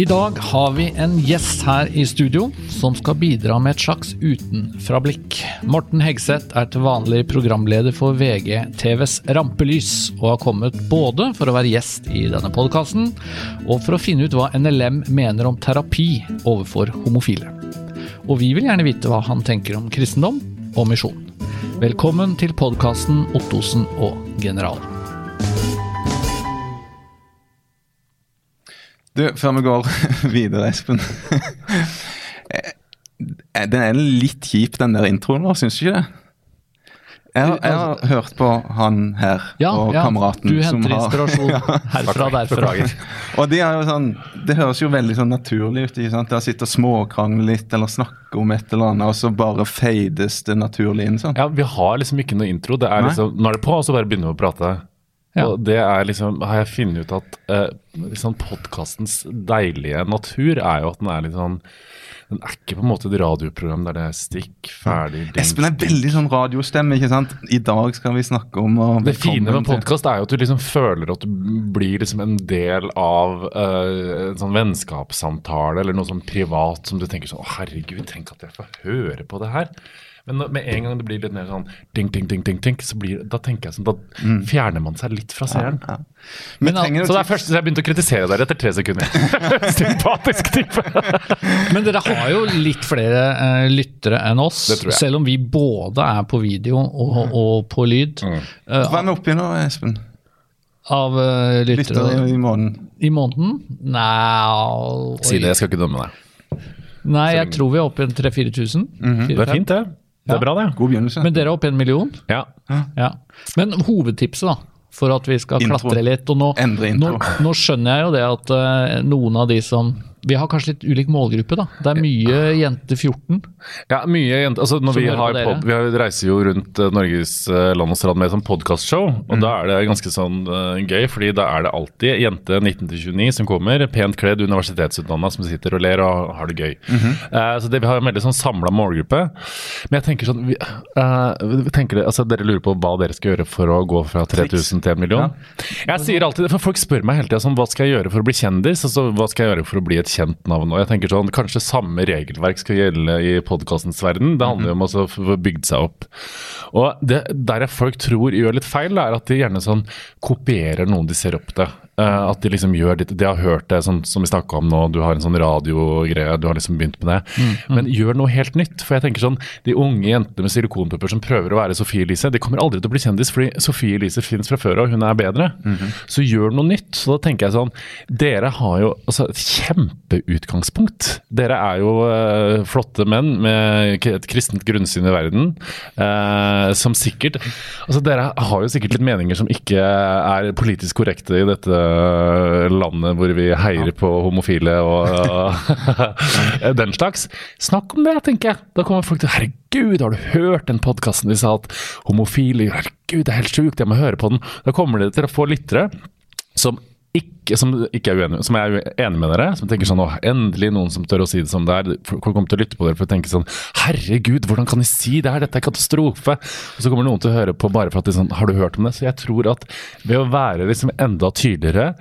I dag har vi en gjest her i studio som skal bidra med et slags utenfra-blikk. Morten Hegseth er til vanlig programleder for VG-TVs Rampelys, og har kommet både for å være gjest i denne podkasten, og for å finne ut hva NLM mener om terapi overfor homofile. Og vi vil gjerne vite hva han tenker om kristendom og misjon. Velkommen til podkasten Ottosen og general. Du, før vi går videre, Espen. Den er litt kjip, den der introen vår, syns du ikke det? Jeg har, jeg har hørt på han her Ja, og ja, kameraten. du henter har- inspirasjon herfra og derfra. Og de er jo sånn, Det høres jo veldig sånn naturlig ut. ikke sant? Der sitter og småkrangler litt eller snakker om et eller annet, og så bare fades det naturlig inn sånn. Ja, Vi har liksom ikke noe intro. Det er liksom, Nå er det på, og så bare begynner vi å prate. Ja. Og det er liksom, har jeg funnet ut at eh, liksom podkastens deilige natur er jo at den er litt sånn Den er ikke på en måte et radioprogram der det er stikk, ferdig ding, Espen er veldig sånn radiostemme, ikke sant? I dag skal vi snakke om og Det fine med podkast er jo at du liksom føler at du blir liksom en del av eh, en sånn vennskapssamtale eller noe sånn privat som du tenker sånn Å, herregud, tenk at jeg får høre på det her. Men når- med en gang det blir litt mer sånn ding, ding, ding, ding, ding så blir, da tenker jeg sånn, da fjerner man seg litt fra seeren. Ja. ja. Men, Men, Så det er først jeg begynte å kritisere dere etter tre sekunder. Sympatisk type. Men dere har jo litt flere uh, lyttere enn oss, selv om vi både er på video og, og på lyd. Mm. eh, Hva er vi oppe i nå, Espen? av uh, lyttere Lytter i måneden. i måneden? Nei Si det, jeg skal ikke dømme deg. Nei, jeg tror vi er oppe i en 3000-4000. Det er fint, det. Det er bra, det. God begynnelse. Men dere er oppe i en million? Ja. Ja. Men hovedtipset, da, for at vi skal Intro. klatre litt og nå, Endre nå, intro. nå skjønner jeg jo det at uh, noen av de som Vi har kanskje litt ulik målgruppe, da. Det er mye jente 14. Ja, mye jente. Altså, når vi, har pod, vi reiser jo rundt eh, Norges eh, land og strand med som podkastshow, og Mm. da er det ganske sånn uh, gøy, fordi da er det alltid jente 19-29 som kommer, pent kledd, universitetsutdanna, som sitter og ler og har det gøy. Mm -hmm. uh, så det, vi har en veldig sånn samla målgruppe. Men jeg tenker sånn vi, uh, vi tenker, det- altså, Dere lurer på hva dere skal gjøre for å gå fra 3000 til en million? Jeg sier alltid for Folk spør meg hele tida sånn, hva skal jeg gjøre for å bli kjendis, altså hva skal jeg gjøre for å bli et kjent navn. Og jeg tenker sånn, Kanskje samme regelverk skal gjelde i podkastens verden. Det handler jo om å få bygd seg opp. Og det, Der folk tror gjør litt feil, er at de gjerne sånn kopierer noen de ser opp til. Eh, at de liksom gjør ditt De har hørt det sånn, som vi snakka om nå, du har en sånn radiogreie, du har liksom begynt med det. Men gjør noe helt nytt. For jeg tenker sånn, de unge jentene med silikonpupper som prøver å være Sofie Elise, de kommer aldri til å bli kjendis fordi Sofie Elise fins fra før og hun er bedre. Så gjør noe nytt. Så da tenker jeg sånn Dere har jo altså, et kjempeutgangspunkt. Dere er jo uh, flotte menn med et kristent grunnsyn i verden, uh, som sikkert Altså, dere har jo sikkert litt meninger som ikke er politisk korrekte i dette landet hvor vi heier på homofile og den slags. Snakk om det, tenker jeg. Da kommer folk til Herregud, har du hørt den podkasten de sa at homofile Herregud, det er helt sjukt, jeg må høre på den. Da kommer dere til å få lyttere som ikke, som ikke er uenig, som er enig med dere, som tenker sånn Å, endelig noen som tør å si det som det er. Folk kommer til å lytte på dere for å tenke sånn Herregud, hvordan kan de si det her? Dette er katastrofe. Og så kommer noen til å høre på bare for at de sånn Har du hørt om det? Så jeg tror at ved å være liksom enda tydeligere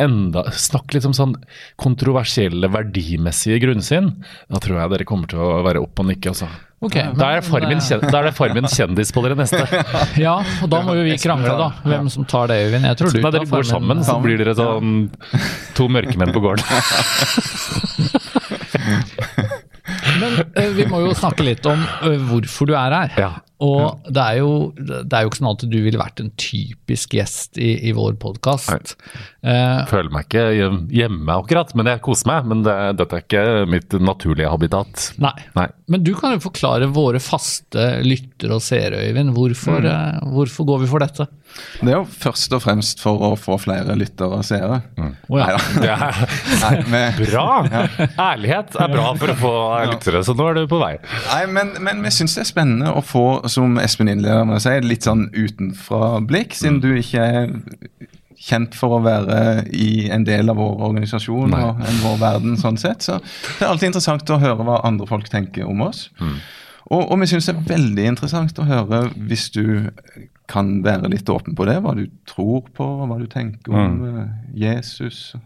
enda, Snakk litt om sånn kontroversielle, verdimessige grunnsyn. Da tror jeg dere kommer til å være opp og nikke, altså. Ok, Da er det Farmen, men, kjen- da er det farmen kjendis på dere neste. Ja, og da må jo vi krangle, da. Hvem som tar det, Øyvind. Jeg tror du Nei, dere går sammen, så blir dere sånn to mørkemenn på gården. Men uh, vi må jo snakke litt om uh, hvorfor du er her. Ja. Og det er, jo, det er jo ikke sånn at du ville vært en typisk gjest i, i vår podkast. Eh, Føler meg ikke hjemme akkurat, men jeg koser meg. Men det, dette er ikke mitt naturlige habitat. nei. Nei. Men du kan jo forklare våre faste lyttere og seere, Øyvind. Hvorfor, Mm. eh, hvorfor går vi for dette? Det er jo først og fremst for å få flere lyttere og seere. Å ja. Det er Nei, vi- bra! Ærlighet er bra for å få lyttere, så nå er du på vei. Nei, men, men vi syns det er spennende å få, som Espen innleder med å si, litt sånn utenfra blikk, siden du ikke er kjent for å være i en del av vår organisasjon Nei. og en vår verden sånn sett. Så det er alltid interessant å høre hva andre folk tenker om oss. Og, og vi syns det er veldig interessant å høre hvis du kan være litt åpen på det, hva du tror på, hva du tenker om mm. Jesus,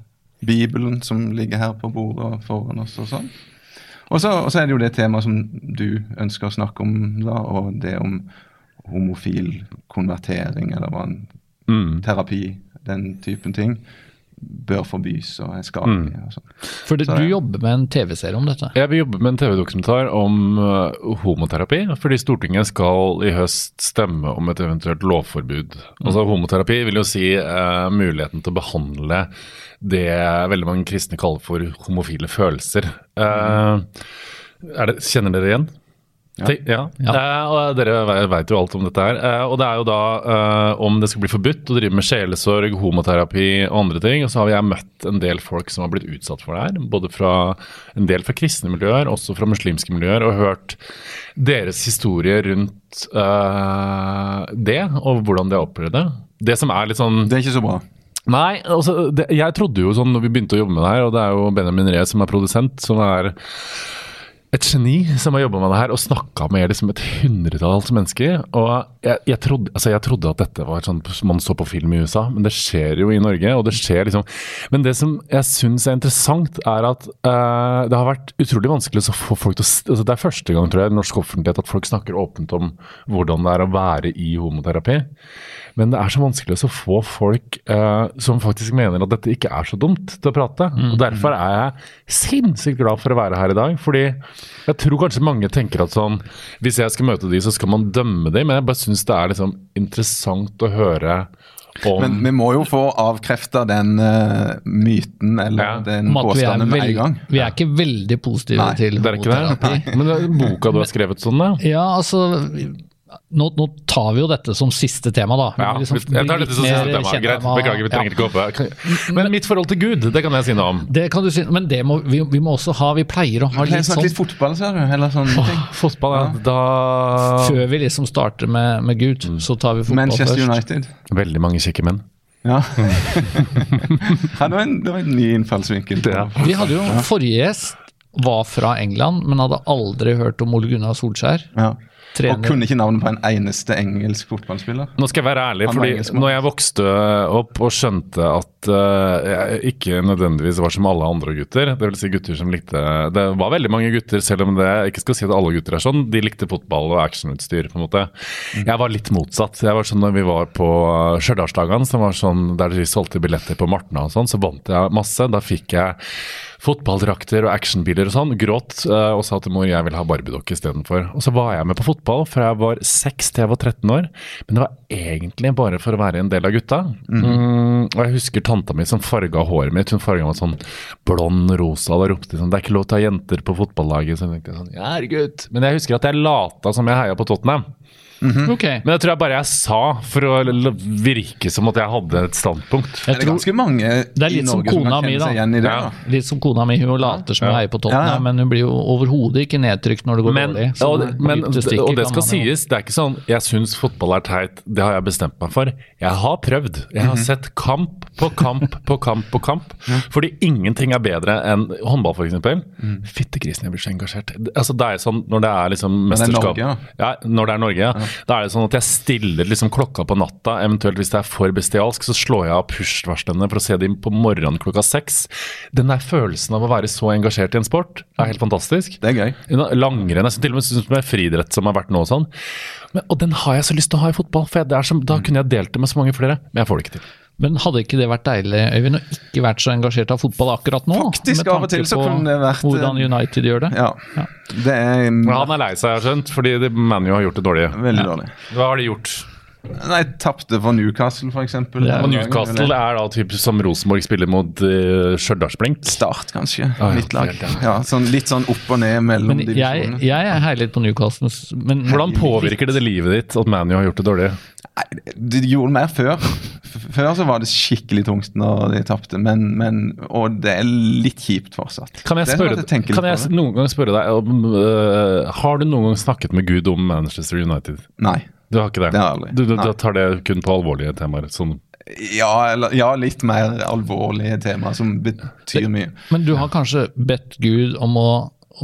Bibelen som ligger her på bordet foran oss og sånn. Og så, og så er det jo det temaet som du ønsker å snakke om, da, og det om homofil konvertering, eller hva en Mm. terapi, den typen ting, bør forbys og er skadelig. Mm. og sånn. For det, Så du jobber med en TV-serie om dette. Jeg vil jobbe med en TV-dokumentar om uh, homoterapi, fordi Stortinget skal i høst stemme om et eventuelt lovforbud. Altså Homoterapi vil jo si uh, muligheten til å behandle det veldig mange kristne kaller for homofile følelser. Uh, er det, kjenner dere igjen? Ja. Ja. Ja. Eh, og dere veit jo alt om dette her. Eh, og det er jo da eh, om det skal bli forbudt å drive med sjelesorg, homoterapi og andre ting. Og så har jeg møtt en del folk som har blitt utsatt for det her. Både fra en del fra kristne miljøer, også fra muslimske miljøer, og hørt deres historie rundt eh, det, og hvordan de har opplevd det. Det som er litt sånn Det er ikke så bra. Nei, altså, det, jeg trodde jo sånn når vi begynte å jobbe med det her, og det er jo Benjamin Ree som er produsent, som er et geni som har jobba med det her og snakka med liksom et hundretalls mennesker. Og jeg, jeg, trodde, altså jeg trodde at dette var sånn man så på film i USA, men det skjer jo i Norge. og det skjer liksom, Men det som jeg syns er interessant, er at uh, det har vært utrolig vanskelig å få folk til å altså Det er første gang tror jeg, i norsk offentlighet at folk snakker åpent om hvordan det er å være i homoterapi. Men det er så vanskelig å få folk uh, som faktisk mener at dette ikke er så dumt, til å prate. Og Derfor er jeg sinnssykt glad for å være her i dag. Fordi jeg tror kanskje mange tenker at sånn Hvis jeg skal møte de, så skal man dømme de, men jeg bare syns det er liksom interessant å høre om Men vi må jo få avkrefta den uh, myten eller Ja, den er, påstanden med en gang. vi er ikke veldig positive Nei, til Det er ikke det? homoterapi. Men det er boka du har skrevet sånn, da? Ja, altså nå, nå tar vi jo dette som siste tema, da. Ja, liksom jeg tar dette som siste tema. Greit, beklager, vi trenger ja. ikke gå opp. Kan- Men mitt forhold til Gud, det kan jeg si noe om. Det kan du si, men det må, vi, vi må også ha Vi pleier å ha litt sånn litt fotball, ser du? Eller sånne ting. Fotball, ja. Da Før vi liksom starter med, med Gud, så tar vi fotball Manchester først. United. Veldig mange kjekke menn. Ja. ja det, var en, det var en ny innfallsvinkel. Ja. Vi hadde jo Forrige gjest var fra England, men hadde aldri hørt om Ole Gunnar Solskjær. Ja. Og kunne ikke navnet på en eneste engelsk fotballspiller. Nå skal jeg være ærlig, Han fordi når jeg vokste opp og skjønte at uh, jeg ikke nødvendigvis var som alle andre gutter, det vil si gutter som likte Det var veldig mange gutter, selv om det jeg ikke skal si at alle gutter er sånn, de likte fotball og actionutstyr, på en måte. Jeg var litt motsatt. Jeg var sånn når vi var på Stjørdalsdagene, som var sånn der de solgte billetter på Martna og sånn, så vant jeg masse. Da fikk jeg fotballdrakter og actionbiler og sånn. Gråt eh, og sa til mor jeg vil ha barbiedokke istedenfor. Og så var jeg med på fotball fra jeg var 6 til jeg var 13 år. Men det var egentlig bare for å være en del av gutta. Mm, og jeg husker tanta mi som farga håret mitt. Hun farga meg sånn blond rosa. Da ropte de sånn Det er ikke lov til å ha jenter på fotballaget. Så jeg tenkte jeg sånn gutt. Men jeg husker at jeg lata som jeg heia på Tottenham. Ok. Men det tror jeg bare jeg sa for å virke som at jeg hadde et standpunkt. Jeg Det er ganske mange Det er litt som Norge som kona kan mi, kjenne da. seg igjen i det. Ja. da. litt som kona mi, hun later som hun Ja. heier på Tottenham, Ja, ja. men hun blir jo overhodet ikke nedtrykt når det går Men, dårlig. Så og, det- men, og det skal sies, det er ikke sånn jeg syns fotball er teit. Det har jeg bestemt meg for. Jeg har prøvd. Jeg har sett kamp på kamp på kamp på kamp. Fordi ingenting er bedre enn håndball, f.eks. Mm. Fittekrisen, jeg blir så engasjert. Altså, det er sånn når det er liksom det er mesterskap Norge, ja, Når det er Norge, ja. Da er det sånn at jeg stiller liksom klokka på natta. Eventuelt hvis det er for bestialsk, så slår jeg av push-varslene for å se dem på morgenen klokka seks. Den der følelsen av å være så engasjert i en sport er helt fantastisk. Det er gøy. Langrenn, jeg til og med synes med friidrett som har vært nå og sånn. Men, og den har jeg så lyst til å ha i fotball, for jeg, det er som, da kunne jeg delt det med så mange flere. Men jeg får det ikke til. Men hadde ikke det vært deilig, Øyvind, å ikke vært så engasjert av fotball akkurat nå? Faktisk, med av og til så kunne det vært, eh, Hvordan United gjør det. Ja. Det er han er lei seg, jeg har skjønt, fordi de- ManU har gjort det dårlig. veldig dårlig. Hva har de gjort? Nei, tapte for Newcastle, eksempel. Ja, Og Newcastle er da typ som Rosenborg spiller mot uh, Stjørdalsblink. Start, kanskje. Ah, ja. Mitt lag. Ja, sånn, litt sånn opp og ned mellom Men jeg, divisjonene. jeg er heilig på Newcastle, men Hvordan påvirker det det livet ditt at ManU har gjort det dårlig? Nei, de gjorde mer før. Før så var det skikkelig tungt når de tapte, men, men Og det er litt kjipt fortsatt. Kan jeg, sånn spørre, tenker litt kan jeg noen gang spørre deg om, øh, Har du noen gang snakket med Gud om Manchester United? Nei. Du har ikke det? Det har jeg aldri. Du, du, du tar det kun på alvorlige temaer? Sånn. Ja, eller, ja, litt mer alvorlige tema som betyr mye. Men du har kanskje bedt Gud om å,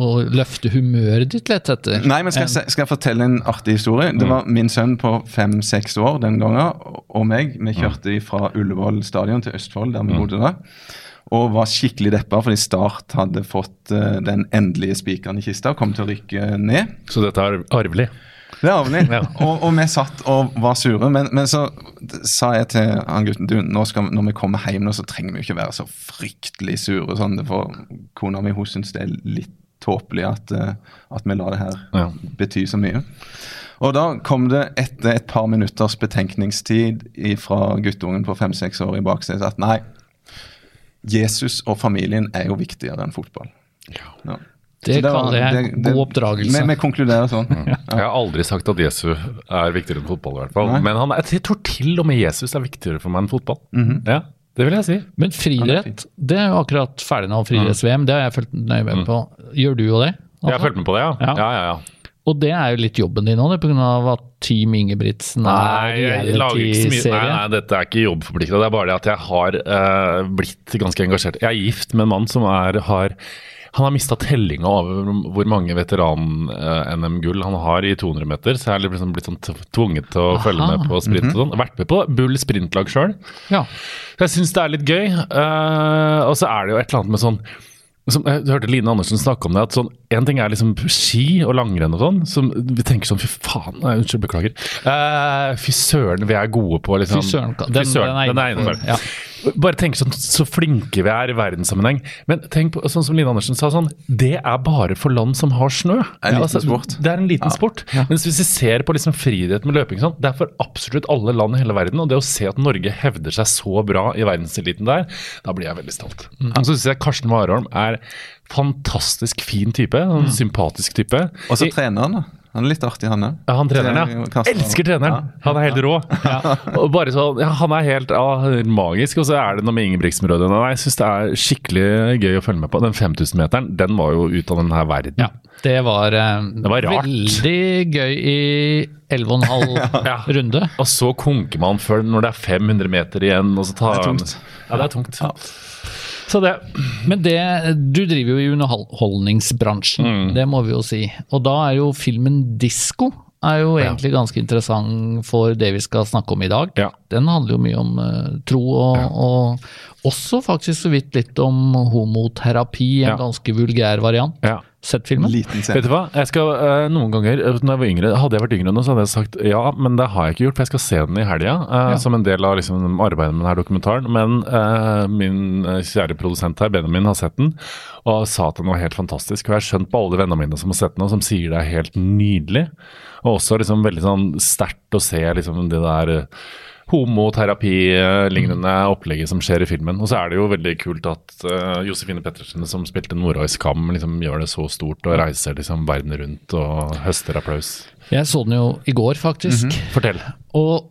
å løfte humøret ditt litt etter? Nei, men skal jeg, skal jeg fortelle en artig historie? Det var min sønn på fem-seks år den gangen, og meg. Vi kjørte fra Ullevål stadion til Østfold, der vi bodde da. Og var skikkelig deppa fordi Start hadde fått eh, den endelige spikeren i kista og kom til å rykke ned. Så dette er arvelig? Det er arvelig. Ja. Og, og vi satt og var sure. Men, men så sa jeg til han gutten du, nå skal, når vi kommer hjem, nå, så trenger vi jo ikke være så fryktelig sure. Sånn, for kona mi hun syns det er litt tåpelig at, eh, at vi lar det her Ja. bety så mye. Og da kom det etter et par minutters betenkningstid fra guttungen på fem-seks år i baksetet at nei, Jesus og familien er jo viktigere enn fotball. Ja. Ja. Det det var- kaller jeg det- det- god oppdragelse. Vi, konkluderer sånn. Jeg har aldri sagt at Jesu er viktigere enn fotball, i hvert fall. Nei. Men han, jeg tror til og med Jesus er viktigere for meg enn fotball. Ja, Det vil jeg si. Men friidrett, det er jo akkurat ferdig nå, friidretts-VM. Det har jeg fulgt nøye med på. Gjør du jo det? Jeg har fulgt med på det, ja. Ja. ja, ja, ja. Og det er jo litt jobben din òg, pga. at Team Ingebrigtsen er ikke. Nei, reality-serie. nei, dette er ikke jobbforplikta. Det er bare det at jeg har uh, blitt ganske engasjert. Jeg er gift med en mann som er, har han har mista tellinga over hvor mange veteran-NM-gull han har i 200 meter. Så jeg er liksom blitt sånn tvunget til å Aha. følge med på sprint og sånn. Vært med på Bull sprintlag sjøl. Ja. Så jeg syns det er litt gøy. Uh, og så er det jo et eller annet med sånn som, jeg hørte Line Andersen snakke om det. at sånn, En ting er liksom ski og langrenn og sånn. som Vi tenker sånn fy faen, nei, unnskyld, beklager. Uh, fy søren, vi er gode på liksom, Fy søren, den- den er innenfor. Ja. Bare tenk sånn, så flinke vi er i verdenssammenheng. Men tenk på, sånn som Line Andersen sa, sånn, det er bare for land som har snø. En liten sport. Det er en liten sport. Mens hvis vi ser på liksom friidrett med løping, sånn, det er for absolutt alle land i hele verden. Og det å se at Norge hevder seg så bra i verdenseliten der, da blir jeg veldig stolt. Mm. Så syns jeg Karsten Warholm er fantastisk fin type. En sympatisk type. Og så treneren, da. Han er litt artig, han òg. ja, han treneren, er ja. Karsten. Elsker treneren! Han er helt rå. Og bare så, ja, Han er helt ja, magisk. Og så er det noe med Ingebrigtsen-brødrene. Jeg syns det er skikkelig gøy å følge med på. Den 5000-meteren, den var jo ut av denne verden. ja. Det var, det var rart. veldig gøy i 11,5 Ja. runde. Og så konker man før når det er 500 meter igjen. Og så tar Det er han- tungt. Ja, det er tungt. Så det Men det, du driver jo i underholdningsbransjen, Mm. det må vi jo si. Og da er jo filmen Disko er jo Ja. egentlig ganske interessant for det vi skal snakke om i dag. Ja. Den handler jo mye om uh, tro, og, og også faktisk så vidt litt om homoterapi, en Ja. ganske vulgær variant. Ja. Sett filmen? Liten Vet du hva? Jeg skal, uh, noen ganger, eh, når jeg var yngre, Hadde jeg vært yngre nå, så hadde jeg sagt ja, men det har jeg ikke gjort. For jeg skal se den i helga, Uh, Ja. som en del av liksom, arbeidet med denne dokumentaren. Men uh, min eh, kjære produsent her, Benjamin, har sett den og sa at den var helt fantastisk. Og jeg har skjønt på alle vennene mine som har sett den, og som sier det er helt nydelig. Og også liksom veldig sånn sterkt å se liksom det der eh, homoterapi-lignende opplegget som skjer i filmen. Og så er det jo veldig kult at uh, Josefine Pettersen, som spilte Nora i Skam, liksom gjør det så stort og reiser liksom verden rundt og høster applaus. Jeg så den jo i går, faktisk. Fortell. Og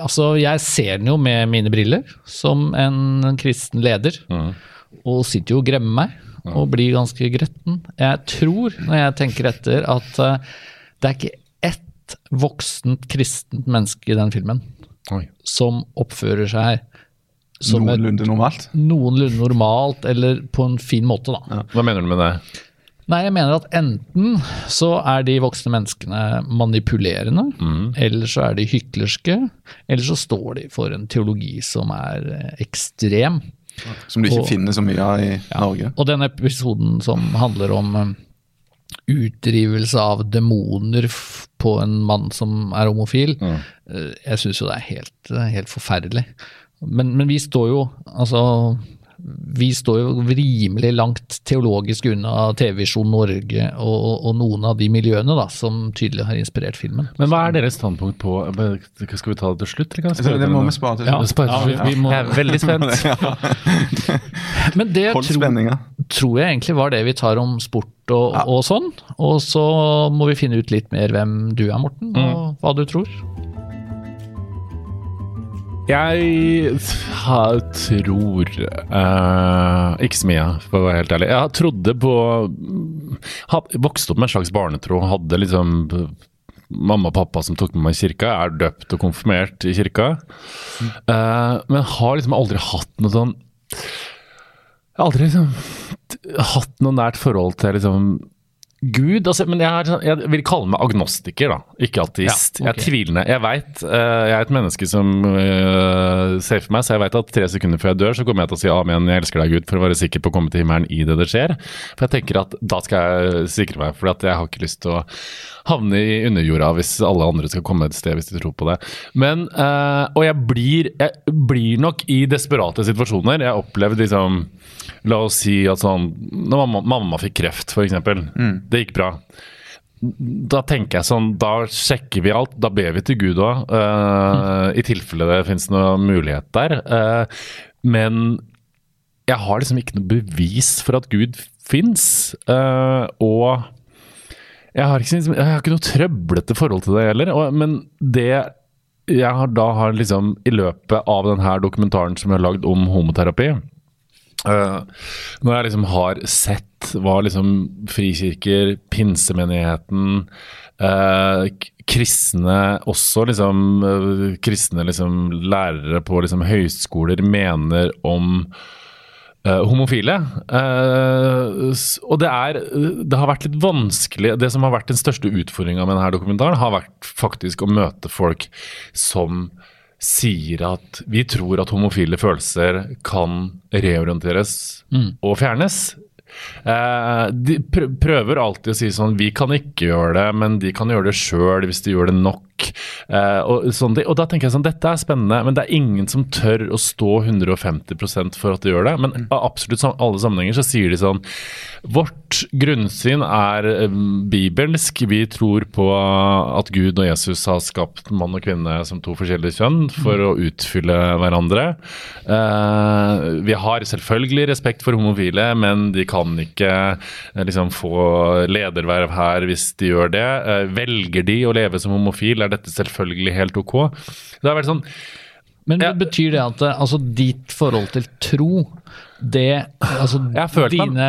altså, jeg ser den jo med mine briller, som en kristen leder. Og sitter jo og gremmer meg, og blir ganske gretten. Jeg tror, når jeg tenker etter, at uh, det er ikke ett voksent kristent menneske i den filmen Oi. som oppfører seg som Noenlunde normalt. noenlunde normalt, eller på en fin måte, da. Hva mener du med det? Nei, jeg mener at enten så er de voksne menneskene manipulerende, eller så er de hyklerske, eller så står de for en teologi som er eh, ekstrem. Som du ikke Og- finner så mye av i Norge. Og den episoden som handler om eh, utdrivelse av demoner på en mann som er homofil, Mm. jeg syns jo det er helt, eh, helt forferdelig. Men, men vi står jo, altså vi står jo rimelig langt teologisk unna TV-Visjon Norge og, og noen av de miljøene da, som tydelig har inspirert filmen. Men hva er deres standpunkt på Skal vi ta det til slutt? Eller kan det må vi spare til slutt. Ja, Ja, vi må- Jeg er veldig spent. Men det tro, tror, tror jeg egentlig var det vi tar om sport og, og sånn. Og så må vi finne ut litt mer hvem du er, Morten, og hva du tror. Jeg tror uh, Ikke så mye, for å være helt ærlig. Jeg trodde på Vokste opp med en slags barnetro. Hadde liksom mamma og pappa som tok med meg i kirka. Er døpt og konfirmert i kirka. Uh, men har liksom aldri hatt noe sånn Jeg har aldri liksom hatt noe nært forhold til liksom Gud altså, Men jeg, er, sånn- jeg vil kalle meg agnostiker, da. Ikke ateist. Ja, okay. Jeg er tvilende. Jeg veit uh, jeg er et menneske som uh, ser for meg, så jeg vet at tre sekunder før jeg dør, så kommer jeg til å si amen, jeg elsker deg, Gud, for å være sikker på å komme til himmelen i det det skjer. For jeg tenker at da skal jeg sikre meg, for jeg har ikke lyst til å havne i underjorda hvis alle andre skal komme et sted hvis de tror på det. Men, uh, Og jeg blir, jeg blir nok i desperate situasjoner. Jeg har opplevd liksom La oss si at sånn Når mamma, mamma fikk kreft, f.eks. Mm. Det gikk bra. Da tenker jeg sånn, da sjekker vi alt. Da ber vi til Gud òg, i tilfelle det finnes noe mulighet der. Uh, men jeg har liksom ikke noe bevis for at Gud fins. og jeg har, ikke, jeg har ikke noe trøblete forhold til det heller. Og, men det jeg har, da har liksom i løpet av denne dokumentaren som jeg har lagd om homoterapi eh, Når jeg liksom har sett hva liksom frikirker, pinsemenigheten, uh, kristne også liksom uh, Kristne liksom lærere på liksom høyskoler mener om homofile. Og det er Det har vært litt vanskelig Det som har vært den største utfordringa med denne dokumentaren, har vært faktisk å møte folk som sier at vi tror at homofile følelser kan reorienteres og fjernes. Eh, de prøver alltid å si sånn Vi kan ikke gjøre det, men de kan gjøre det sjøl hvis de gjør det nok. Eh, og, sånn, og da tenker jeg sånn Dette er spennende, men det er ingen som tør å stå 150% for at de gjør det. Men av absolutt alle sammenhenger så sier de sånn Vårt grunnsyn er eh, bibelsk. Vi tror på at Gud og Jesus har skapt mann og kvinne som to forskjellige kjønn for å utfylle hverandre. Eh, vi har selvfølgelig respekt for homofile, men de kan ikke liksom få lederverv her hvis de gjør det. Velger de å leve som homofil, er dette selvfølgelig helt ok. Det har vært sånn Men Ja. betyr det at eh, altså, ditt forhold til tro det, altså, dine,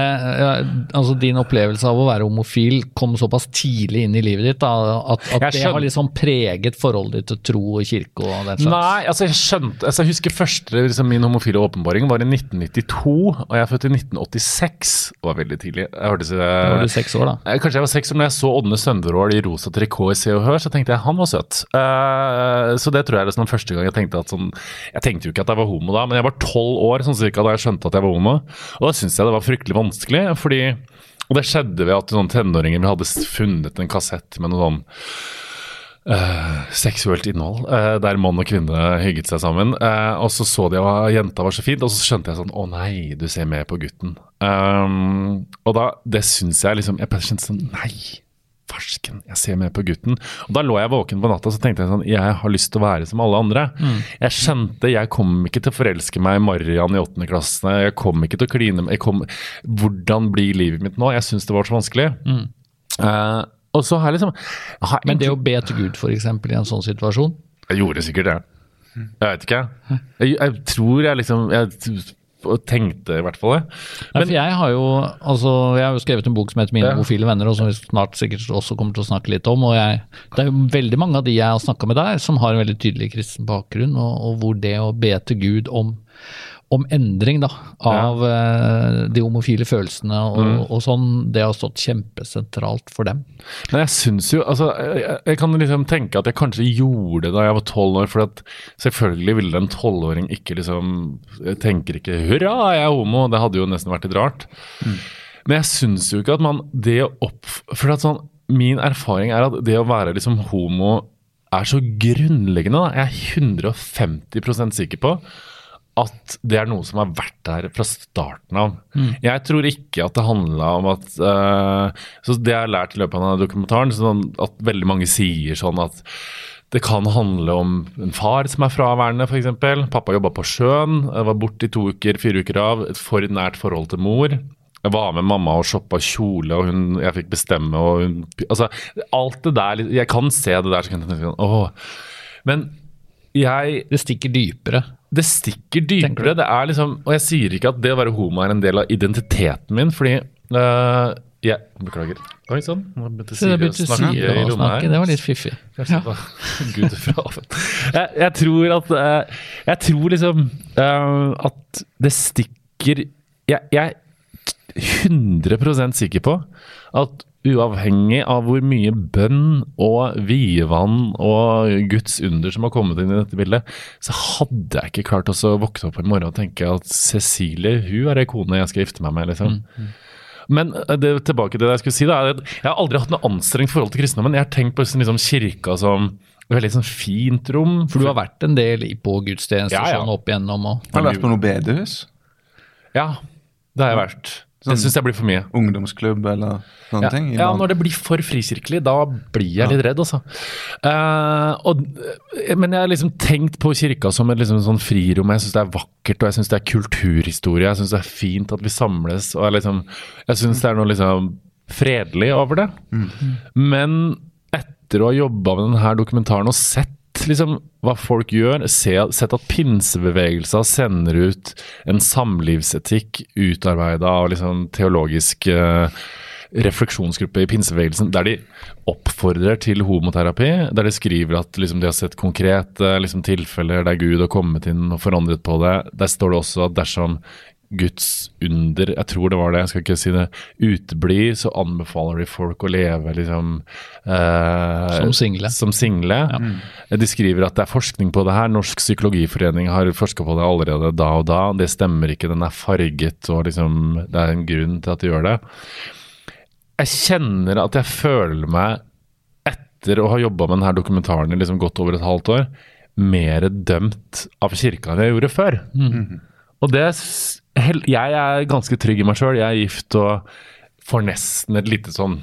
altså Din opplevelse av å være homofil kom såpass tidlig inn i livet ditt da, at, at det har liksom preget forholdet ditt til tro og kirke og den slags? Nei, altså jeg skjønte altså Jeg husker første liksom, min homofile åpenbaring var i 1992, og jeg er født i 1986. Det var veldig tidlig. Jeg hørtes Da var du seks år, da. Eh, Kanskje jeg var seks år, når jeg så Ådne Sønderål i rosa trikot i Se og Hør, så tenkte jeg han var søt. Uh, så det tror jeg er liksom den første gang jeg tenkte at sånn Jeg tenkte jo ikke at jeg var homo da, men jeg var tolv år sånn cirka da jeg skjønte at jeg var homo. Og da syntes jeg det var fryktelig vanskelig, fordi Og det skjedde ved at noen tenåringer hadde funnet en kassett med noe sånn uh, seksuelt innhold, uh, der mann og kvinne hygget seg sammen. Uh, og så så de at jenta var så fint, og så skjønte jeg sånn Å nei, du ser mer på gutten. Um, og da, det syns jeg liksom Jeg kjente sånn Nei, farsken, jeg ser mer på gutten. Og da lå jeg våken på natta så tenkte jeg sånn Jeg har lyst til å være som alle andre. Jeg skjønte jeg kom ikke til å forelske meg i Marian i åttende klasse. Jeg kom ikke til å kline jeg kom, Hvordan blir livet mitt nå? Jeg syns det var så vanskelig. Eh, og så har jeg liksom jeg Men det å be til Gud f.eks. i en sånn situasjon jeg gjorde sikkert det. Jeg vet ikke. Jeg, jeg tror jeg liksom Jeg tenkte i hvert fall det. Nei, Men for jeg har jo altså, jeg har jo skrevet en bok som heter 'Mine Ja. homofile venner', og som vi snart sikkert også kommer til å snakke litt om. og jeg, Det er jo veldig mange av de jeg har snakka med der, som har en veldig tydelig kristen bakgrunn, og, og hvor det å be til Gud om, om endring da, av ja. de homofile følelsene og, Mm. og sånn, det har stått kjempesentralt for dem. Men jeg syns jo altså, jeg, jeg kan liksom tenke at jeg kanskje gjorde det da jeg var tolv år. For at selvfølgelig ville en tolvåring ikke liksom Jeg tenker ikke 'hurra, jeg er homo'. Det hadde jo nesten vært litt rart. Men jeg syns jo ikke at man det opp... For at sånn, min erfaring er at det å være liksom homo er så grunnleggende. Da. Jeg er 150% sikker på at det er noe som har vært der fra starten av. Jeg tror ikke at det handla om at uh, Så det jeg har lært i løpet av denne dokumentaren, sånn at veldig mange sier sånn at det kan handle om en far som er fraværende, f.eks. Pappa jobba på sjøen, var borte i to uker, fire uker av. Et for nært forhold til mor. Jeg var med mamma og shoppa kjole, og hun, jeg fikk bestemme. og hun, altså, Alt det der Jeg kan se det der, så kan jeg tenke sånn åh. Men jeg Det stikker dypere. det stikker dypere. Det er liksom, og jeg sier ikke at det å være homo er en del av identiteten min, fordi uh, jeg Beklager. Oi sann. nå begynte Siri å snakke i rommet her. det var litt fiffig. Ja. Gud fra. Jeg, jeg tror at uh, Jeg tror liksom uh, at det stikker Jeg, jeg er 100 sikker på at uavhengig av hvor mye bønn og vievann og Guds under som har kommet inn i dette bildet, så hadde jeg ikke klart å våkne opp i morgen og tenke at Cecilie, hun er ei kone jeg skal gifte meg med, liksom. Mm, Men det, tilbake til det jeg skulle si, da, er jeg har aldri hatt noe anstrengt forhold til kristendommen. Jeg har tenkt på liksom, kirka som et veldig sånn fint rom. For du har vært en del på gudstjenester ja, ja. sånn opp igjennom? Og... Har du vært på noe bedehus? Ja, det har jeg vært. Sånn, det syns jeg blir for mye. Ungdomsklubb eller sånne ja, ting? Ja, når det blir for frikirkelig, da blir jeg ja. litt redd, altså. Uh, og, men jeg har liksom tenkt på kirka som et liksom sånn frirom. Jeg syns det er vakkert, og jeg syns det er kulturhistorie. Jeg syns det er fint at vi samles, og jeg, liksom, jeg syns det er noe liksom fredelig over det. Mm. Men etter å ha jobba med denne dokumentaren og sett liksom hva folk gjør. Se, sett at pinsebevegelser sender ut en samlivsetikk utarbeida av liksom teologisk uh, refleksjonsgruppe i pinsebevegelsen der de oppfordrer til homoterapi. Der de skriver at liksom, de har sett konkrete liksom, tilfeller der Gud har kommet inn og forandret på det. Der står det også at dersom Guds under, jeg tror det var det, jeg skal ikke si det, uteblir, så anbefaler de folk å leve liksom eh, Som single. Som single. Ja. Mm. De skriver at det er forskning på det her. Norsk psykologiforening har forska på det allerede da og da. Det stemmer ikke, den er farget, og liksom, det er en grunn til at de gjør det. Jeg kjenner at jeg føler meg, etter å ha jobba med denne dokumentaren i liksom godt over et halvt år, mer dømt av kirka enn jeg gjorde før. Mm. Og det jeg er ganske trygg i meg sjøl. Jeg er gift og får nesten et lite sånn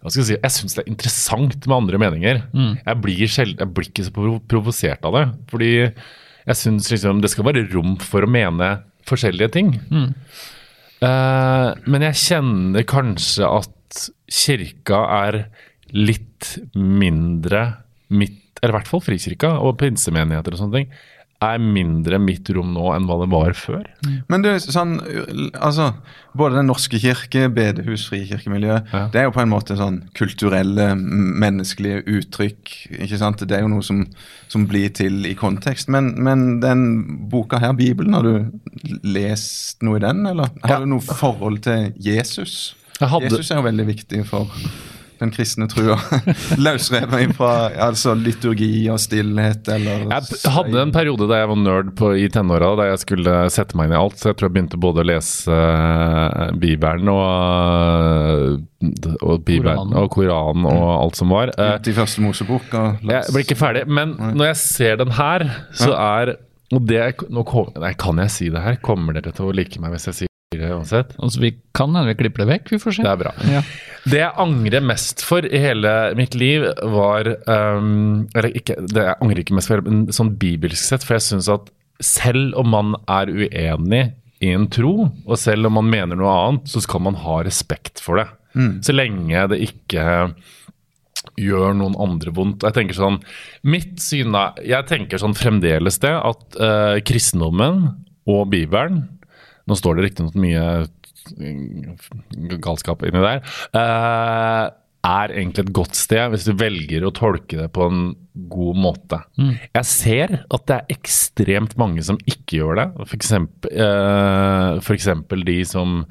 hva skal Jeg si, jeg syns det er interessant med andre meninger. Mm. Jeg, blir sjeld, jeg, blir ikke så provosert av det. Fordi jeg syns liksom, det skal være rom for å mene forskjellige ting. Mm. Uh, men jeg kjenner kanskje at kirka er litt mindre mitt Eller i hvert fall frikirka og pinsemenigheter og sånne ting er mindre mitt rom nå enn hva det var før. Men du, sånn, altså, Både Den norske kirke, bedehus, frikirkemiljø, ja. det er jo på en måte sånn kulturelle, menneskelige uttrykk. ikke sant? Det er jo noe som, som blir til i kontekst. Men, men, den boka her, Bibelen, har du lest noe i den, eller? Har ja. du noe forhold til Jesus? Jesus er jo veldig viktig for den kristne trua. Løsrevet fra altså, liturgi og stillhet eller Jeg hadde en periode da jeg var nerd på, i tenåra, da jeg skulle sette meg inn i alt. Så jeg tror jeg begynte både å lese uh, Bibelen og, og, Bibelen, og Koranen og mm. alt som var. Uh, I første Mosebok. Jeg blir ikke ferdig. Men når jeg ser den her, så er og det, nå kom, nei, Kan jeg si det her? Kommer dere til å like meg hvis jeg sier uansett? Altså, vi kan hende vi klipper det vekk, vi får se. Det er bra. Ja. Det jeg angrer mest for i hele mitt liv, var um, Eller ikke, det jeg angrer ikke mest for, men sånn bibelsk sett, for jeg syns at selv om man er uenig i en tro, og selv om man mener noe annet, så skal man ha respekt for det. Mm. Så lenge det ikke gjør noen andre vondt. Jeg tenker sånn, Mitt syn er Jeg tenker sånn fremdeles det at uh, kristendommen og Bibelen Nå står det riktignok mye galskap inni der. Uh, er egentlig et godt sted hvis du velger å tolke det på en god måte. Mm. Jeg ser at det er ekstremt mange som ikke gjør det. F.eks. Uh, de som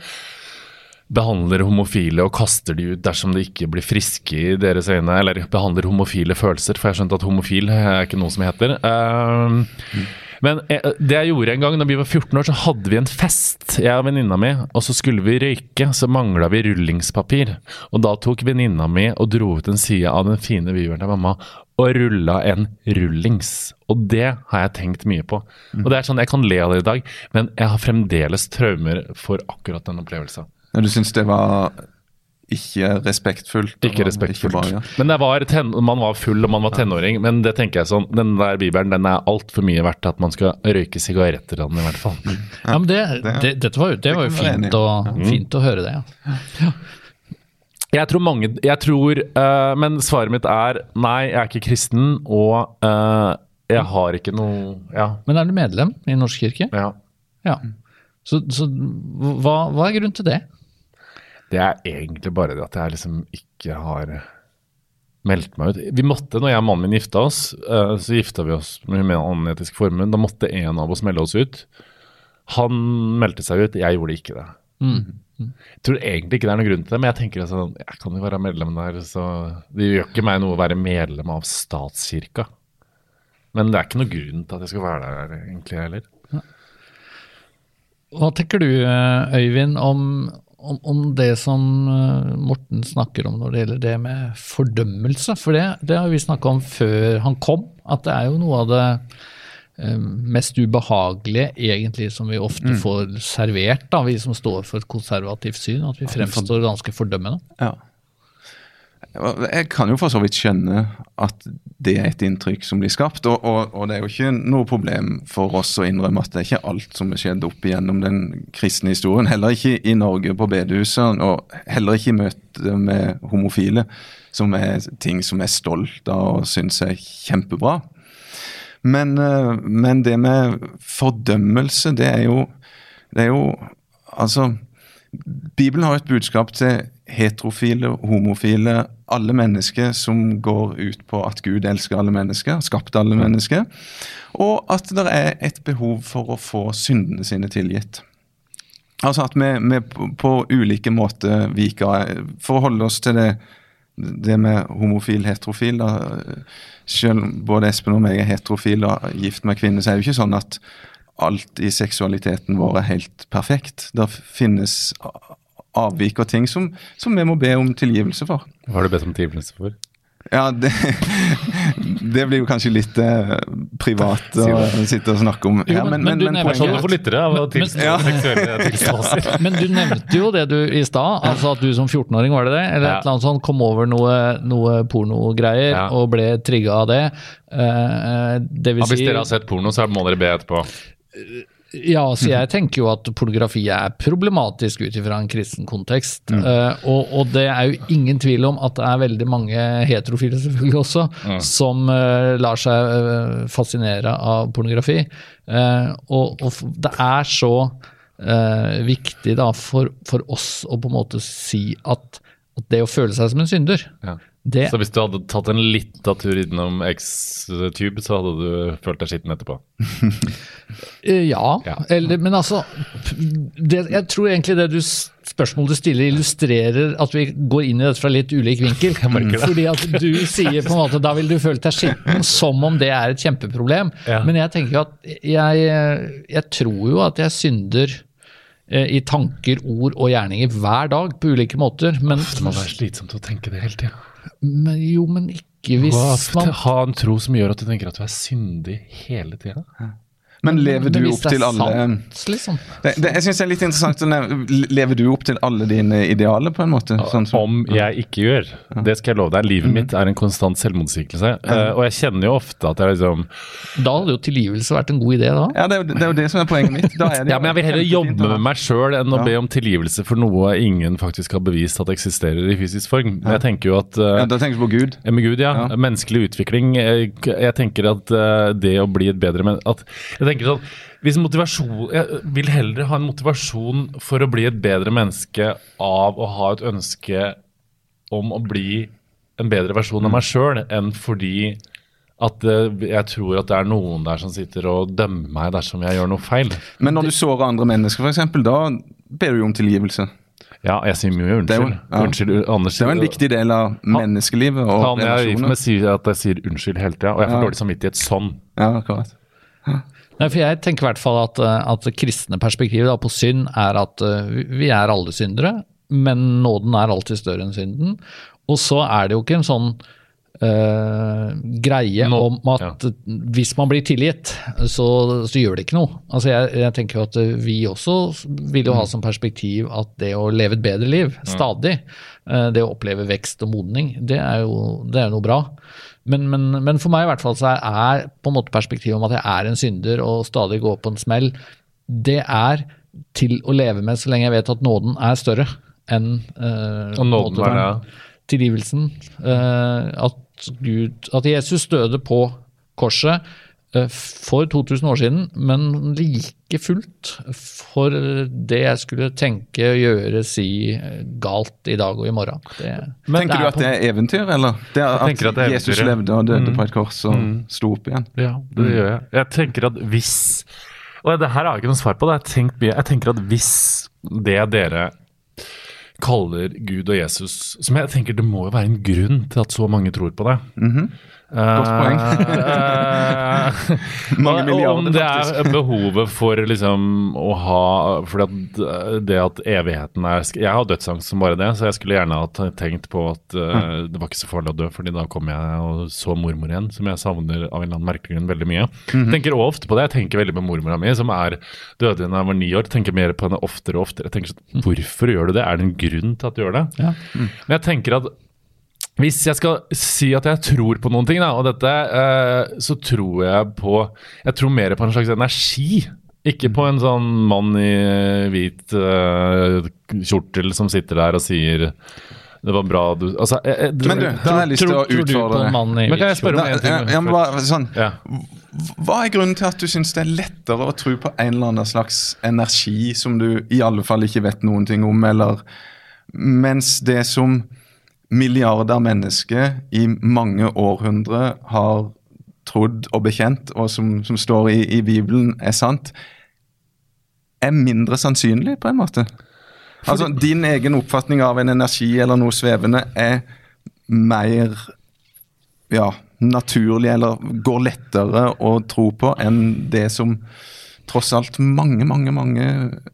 behandler homofile og kaster de ut dersom de ikke blir friske i deres øyne, eller behandler homofile følelser, for jeg har skjønt at homofil er ikke noe som heter. Uh, mm. Men eh, det jeg gjorde en gang da vi var 14 år, så hadde vi en fest, jeg og venninna mi. Og så skulle vi røyke, så mangla vi rullingspapir. Og da tok venninna mi og dro ut en side av den fine viveren til mamma og rulla en rullings. Og det har jeg tenkt mye på. Og det er sånn, Jeg kan le av det i dag, men jeg har fremdeles traumer for akkurat den opplevelsen. Du syns det var ikke respektfullt. Ikke respektfullt. Ikke bare, ja. Men var ten, man var full og man var tenåring. Men det tenker jeg sånn, den der bibelen den er altfor mye verdt at man skal røyke sigaretter av den, i hvert fall. Ja, ja men det, det, det, var jo, det var jo fint, og, fint, å høre det, ja. ja. Jeg tror mange Jeg tror uh, Men svaret mitt er nei, jeg er ikke kristen, og uh, jeg har ikke noe ja. Men er du medlem i Norsk kirke? Ja. ja. Så, så hva, hva er grunnen til det? Det er egentlig bare det at jeg liksom ikke har meldt meg ut. Vi måtte, når jeg og mannen min gifta oss, eh, så gifta vi oss med en annen etisk formue. Da måtte en av oss melde oss ut. Han meldte seg ut, jeg gjorde ikke det. Jeg tror egentlig ikke det er noen grunn til det, men jeg tenker altså, jeg kan jo være medlem der, så det gjør ikke meg noe å være medlem av statskirka. Men det er ikke noen grunn til at jeg skal være der egentlig heller. Hva tenker du, eh, Øyvind, om, om, om det som eh, Morten snakker om når det gjelder det med fordømmelse? For det, det har vi snakka om før han kom, at det er jo noe av det eh, mest ubehagelige egentlig som vi ofte får servert, da, vi som står for et konservativt syn, at vi fremstår ganske fordømmende. Ja. Jeg kan jo for så vidt skjønne at det er et inntrykk som blir skapt. Og, og, og det er jo ikke noe problem for oss å innrømme at det er ikke alt som er skjedd opp igjennom den kristne historien. Heller ikke i Norge på bedehusene, og heller ikke i møte med homofile, som er ting som er stolt av og syns er kjempebra. Men, eh, men det med fordømmelse, det er jo Det er jo Altså Bibelen har et budskap til heterofile, homofile, alle mennesker som går ut på at Gud elsker alle mennesker, skapte alle mennesker, og at det er et behov for å få syndene sine tilgitt. Altså at vi, vi på, ulike måter viker For å holde oss til det, det med homofil, heterofil da, Selv både Espen og meg er heterofile og gift med kvinner, så er det jo ikke sånn at alt i seksualiteten vår er helt perfekt. Det finnes avvik og ting som, som vi må be om tilgivelse for. Hva har du bedt om tilgivelse for? Ja, det, det blir jo kanskje litt eh, privat å sitte og snakke om. Ja, men- men du nevner Sånn Ja. lyttere av Men- tilstå- Ja. seksuelle. Men du nevnte jo det du i stad, altså at du som 14-åring, var det det? Eller Ja. et eller annet sånt, kom over noe, noe pornogreier Ja. og ble trigga av det. Eh, det vil Ja, hvis si dere har sett porno, så må dere be etterpå. Ja, så jeg tenker jo at pornografi er problematisk ut ifra en kristen kontekst. Eh, og, og det er jo ingen tvil om at det er veldig mange heterofile selvfølgelig også, som uh, lar seg uh, fascinere av pornografi. Og, og det er så viktig da for, for oss å på en måte si at, at det å føle seg som en synder, Ja. Det Så hvis du hadde tatt en lita tur innom X-Tube, så hadde du følt deg skitten etterpå? Eh, Ja, Ja. Eller, men altså det, Jeg tror egentlig det du, spørsmålet du stiller illustrerer at vi går inn i dette fra litt ulik vinkel. Fordi at du sier på en måte da ville du følt deg skitten, som om det er et kjempeproblem. Ja. Men jeg tenker jo at jeg, jeg tror jo at jeg synder eh, i tanker, ord og gjerninger hver dag på ulike måter. Men, Det må være slitsomt å tenke det hele tida. Men jo, men ikke hvis man Ha en tro som gjør at du tenker at du er syndig hele tida. Men lever du opp til alle sant, liksom. det, det, Jeg synes det er litt interessant å nevne Lever du opp til alle dine idealer, på en måte? Sånn som, Om jeg ikke gjør. Det skal jeg love deg. Livet mitt er en konstant selvmotsigelse. Eh, og jeg kjenner jo ofte at jeg liksom Da hadde jo tilgivelse vært en god idé, da. ja, det er, jo, det er jo det som er poenget mitt. Da er det Ja, men jeg vil heller jobbe med meg sjøl enn å Ja. be om tilgivelse for noe ingen faktisk har bevist at eksisterer i fysisk form. Jeg tenker jo at eh, Ja, da tenker du på Gud. Ja, Med Gud, ja. Ja. Menneskelig utvikling. Jeg, jeg tenker at eh, det å bli et bedre men at, Jeg tenker sånn hvis motivasjon, Jeg vil heller ha en motivasjon for å bli et bedre menneske av å ha et ønske om å bli en bedre versjon av meg sjøl, enn fordi at eh, jeg tror at det er noen der som sitter og dømmer meg dersom jeg gjør noe feil. Men når du sårer andre mennesker, f.eks., da ber du jo om tilgivelse. Ja, jeg sier mye Det er unnskyld. jo- ja. Unnskyld, Anders. Det er jo en viktig del av menneskelivet og Han jeg er relasjoner. med, sier at jeg sier unnskyld hele tida, og jeg får Ja. dårlig samvittighet sånn. Ja, akkurat. Nei, for Jeg tenker i hvert fall at, eh, at det kristne perspektivet da, på synd er at eh, vi- er alle syndere, men nåden er alltid større enn synden. Og så er det jo ikke en sånn Uh, greie Nå- om at hvis man blir tilgitt, så, så gjør det ikke noe. Altså jeg, jeg tenker jo at vi også vil jo ha som perspektiv at det å leve et bedre liv, stadig, uh, det å oppleve vekst og modning, det er jo, det er noe bra. Men, men, men for meg i hvert fall så er, på en måte perspektivet om at jeg er en synder og stadig går på en smell, det er til å leve med så lenge jeg vet at nåden er større enn eh, Og nåden var, måte det, Tilgivelsen. eh, at, Gud, at Jesus døde på korset for 2000 år siden, men like fullt for det jeg skulle tenke, gjøre, si eh, galt i dag og i morgen. Det, Tenker det du at det er eventyr, eller? Det er at, at det er Jesus eventyret. levde og døde på et kors og sto opp igjen? Ja, det gjør jeg. Jeg tenker at hvis Og det her har jeg ikke noe svar på. Det. Jeg, mye. jeg tenker at hvis det dere kaller Gud og Jesus Som jeg tenker det må jo være en grunn til at så mange tror på det. Godt poeng. Eh, Mange milliarder, faktisk. Om det er behovet for liksom å ha For det at evigheten er Jeg har dødsangst som bare det, så jeg skulle gjerne ha tenkt på at uh, det var ikke så farlig å dø, fordi da kom jeg og så mormor igjen, som jeg savner av en eller annen merkelig grunn veldig mye. Jeg tenker også ofte på det. Jeg tenker veldig på mormora mi, som er døde da jeg var ni år. Tenker mer på henne oftere og oftere. Jeg tenker sånn, Hvorfor gjør du det? Er det en grunn til at du gjør det? Ja. Men jeg tenker at hvis jeg skal si at jeg tror på noen ting, da, og dette, eh, så tror jeg på Jeg tror mer på en slags energi. Ikke på en sånn mann i hvit eh, kjortel som sitter der og sier det var bra du altså, jeg, jeg, Men du, da har jeg lyst til å utfordre en deg. Men kan jeg spørre om en ting? ja, ja, men bare sånn, Ja. Hva er grunnen til at du syns det er lettere å tro på en eller annen slags energi som du i alle fall ikke vet noen ting om, eller mens det som milliarder mennesker i mange århundrer har trodd og bekjent, og som, som står i, i Bibelen, er sant, er mindre sannsynlig, på en måte? Altså, Din egen oppfatning av en energi eller noe svevende er mer ja, naturlig, eller går lettere å tro på enn det som tross alt mange, mange mange